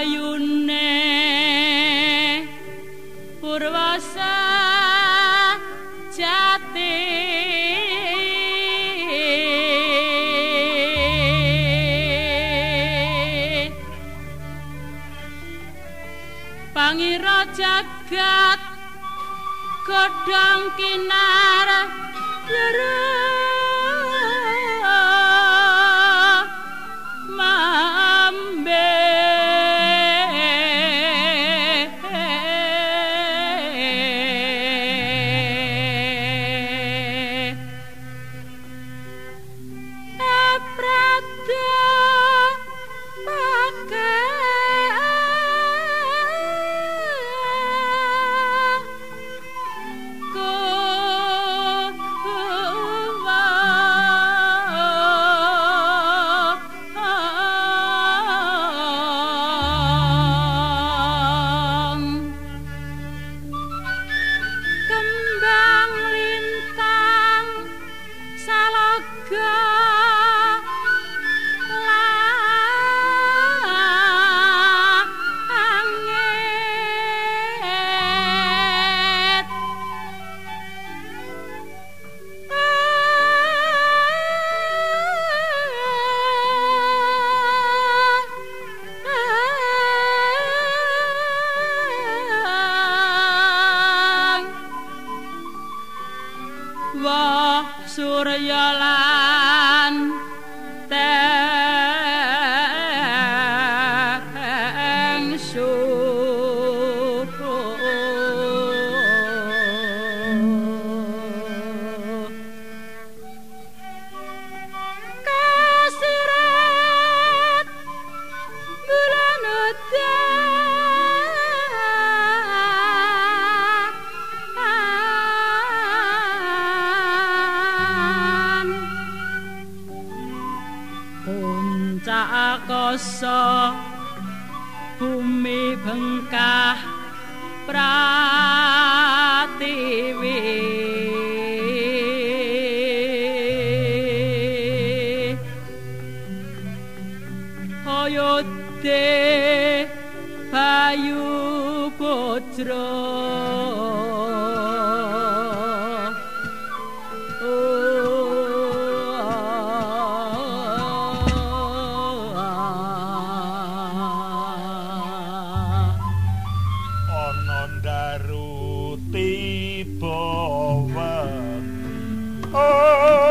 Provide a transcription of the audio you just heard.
ayune purwasa jati. Pangira jagat godhong kinar wah surya lah. Lereng akoso bumi bengkah pratiwi hoyote bayu putra diwaklan